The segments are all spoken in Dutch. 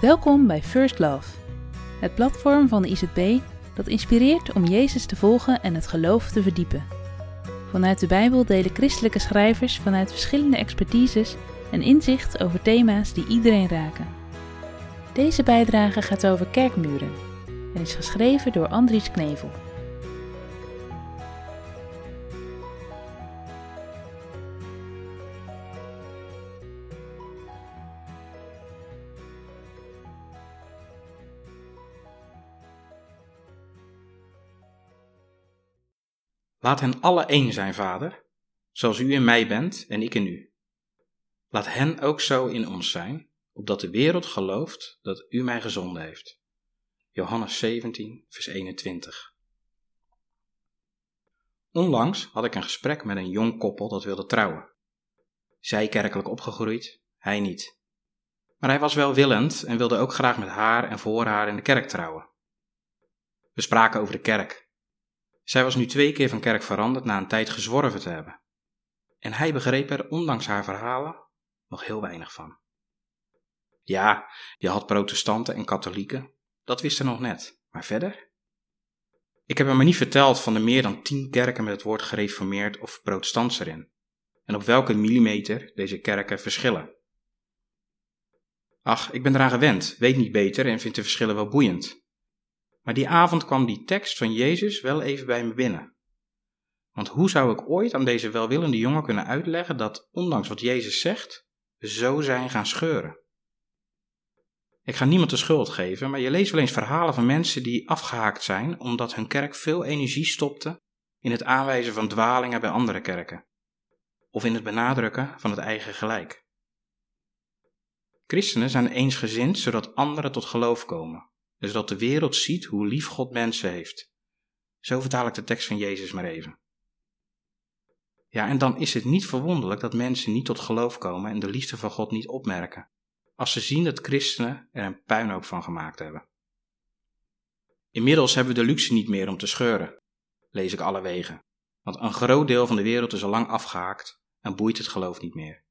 Welkom bij First Love, het platform van de IZB dat inspireert om Jezus te volgen en het geloof te verdiepen. Vanuit de Bijbel delen christelijke schrijvers vanuit verschillende expertises een inzicht over thema's die iedereen raken. Deze bijdrage gaat over kerkmuren en is geschreven door Andries Knevel. Laat hen alle één zijn, Vader, zoals u in mij bent en ik in u. Laat hen ook zo in ons zijn, opdat de wereld gelooft dat u mij gezonden heeft. Johannes 17, vers 21. Onlangs had ik een gesprek met een jong koppel dat wilde trouwen. Zij kerkelijk opgegroeid, hij niet. Maar hij was welwillend en wilde ook graag met haar en voor haar in de kerk trouwen. We spraken over de kerk zij was nu twee keer van kerk veranderd na een tijd gezworven te hebben. En hij begreep er, ondanks haar verhalen, nog heel weinig van. Ja, je had protestanten en katholieken, dat wist hij nog net, maar verder? Ik heb hem maar niet verteld van de meer dan tien kerken met het woord gereformeerd of protestants erin, en op welke millimeter deze kerken verschillen. Ach, ik ben eraan gewend, weet niet beter en vind de verschillen wel boeiend. Maar die avond kwam die tekst van Jezus wel even bij me binnen. Want hoe zou ik ooit aan deze welwillende jongen kunnen uitleggen dat, ondanks wat Jezus zegt, we zo zijn gaan scheuren? Ik ga niemand de schuld geven, maar je leest wel eens verhalen van mensen die afgehaakt zijn omdat hun kerk veel energie stopte in het aanwijzen van dwalingen bij andere kerken, of in het benadrukken van het eigen gelijk. Christenen zijn eensgezind zodat anderen tot geloof komen, dus dat de wereld ziet hoe lief God mensen heeft. Zo vertaal ik de tekst van Jezus maar even. Ja, en dan is het niet verwonderlijk dat mensen niet tot geloof komen en de liefde van God niet opmerken, als ze zien dat christenen er een puinhoop van gemaakt hebben. Inmiddels hebben we de luxe niet meer om te scheuren, lees ik alle wegen, want een groot deel van de wereld is al lang afgehaakt en boeit het geloof niet meer.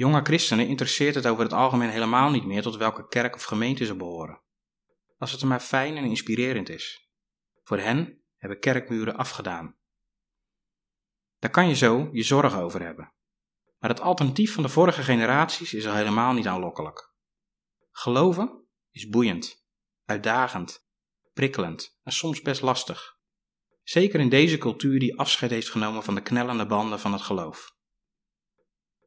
Jonge christenen interesseert het over het algemeen helemaal niet meer tot welke kerk of gemeente ze behoren. Als het maar fijn en inspirerend is. Voor hen hebben kerkmuren afgedaan. Daar kan je zo je zorgen over hebben. Maar het alternatief van de vorige generaties is al helemaal niet aanlokkelijk. Geloven is boeiend, uitdagend, prikkelend en soms best lastig. Zeker in deze cultuur die afscheid heeft genomen van de knellende banden van het geloof.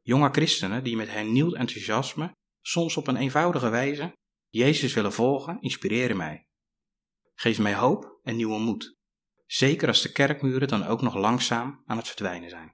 Jonge christenen die met hernieuwd enthousiasme, soms op een eenvoudige wijze, Jezus willen volgen, inspireren mij. Geef mij hoop en nieuwe moed. Zeker als de kerkmuren dan ook nog langzaam aan het verdwijnen zijn.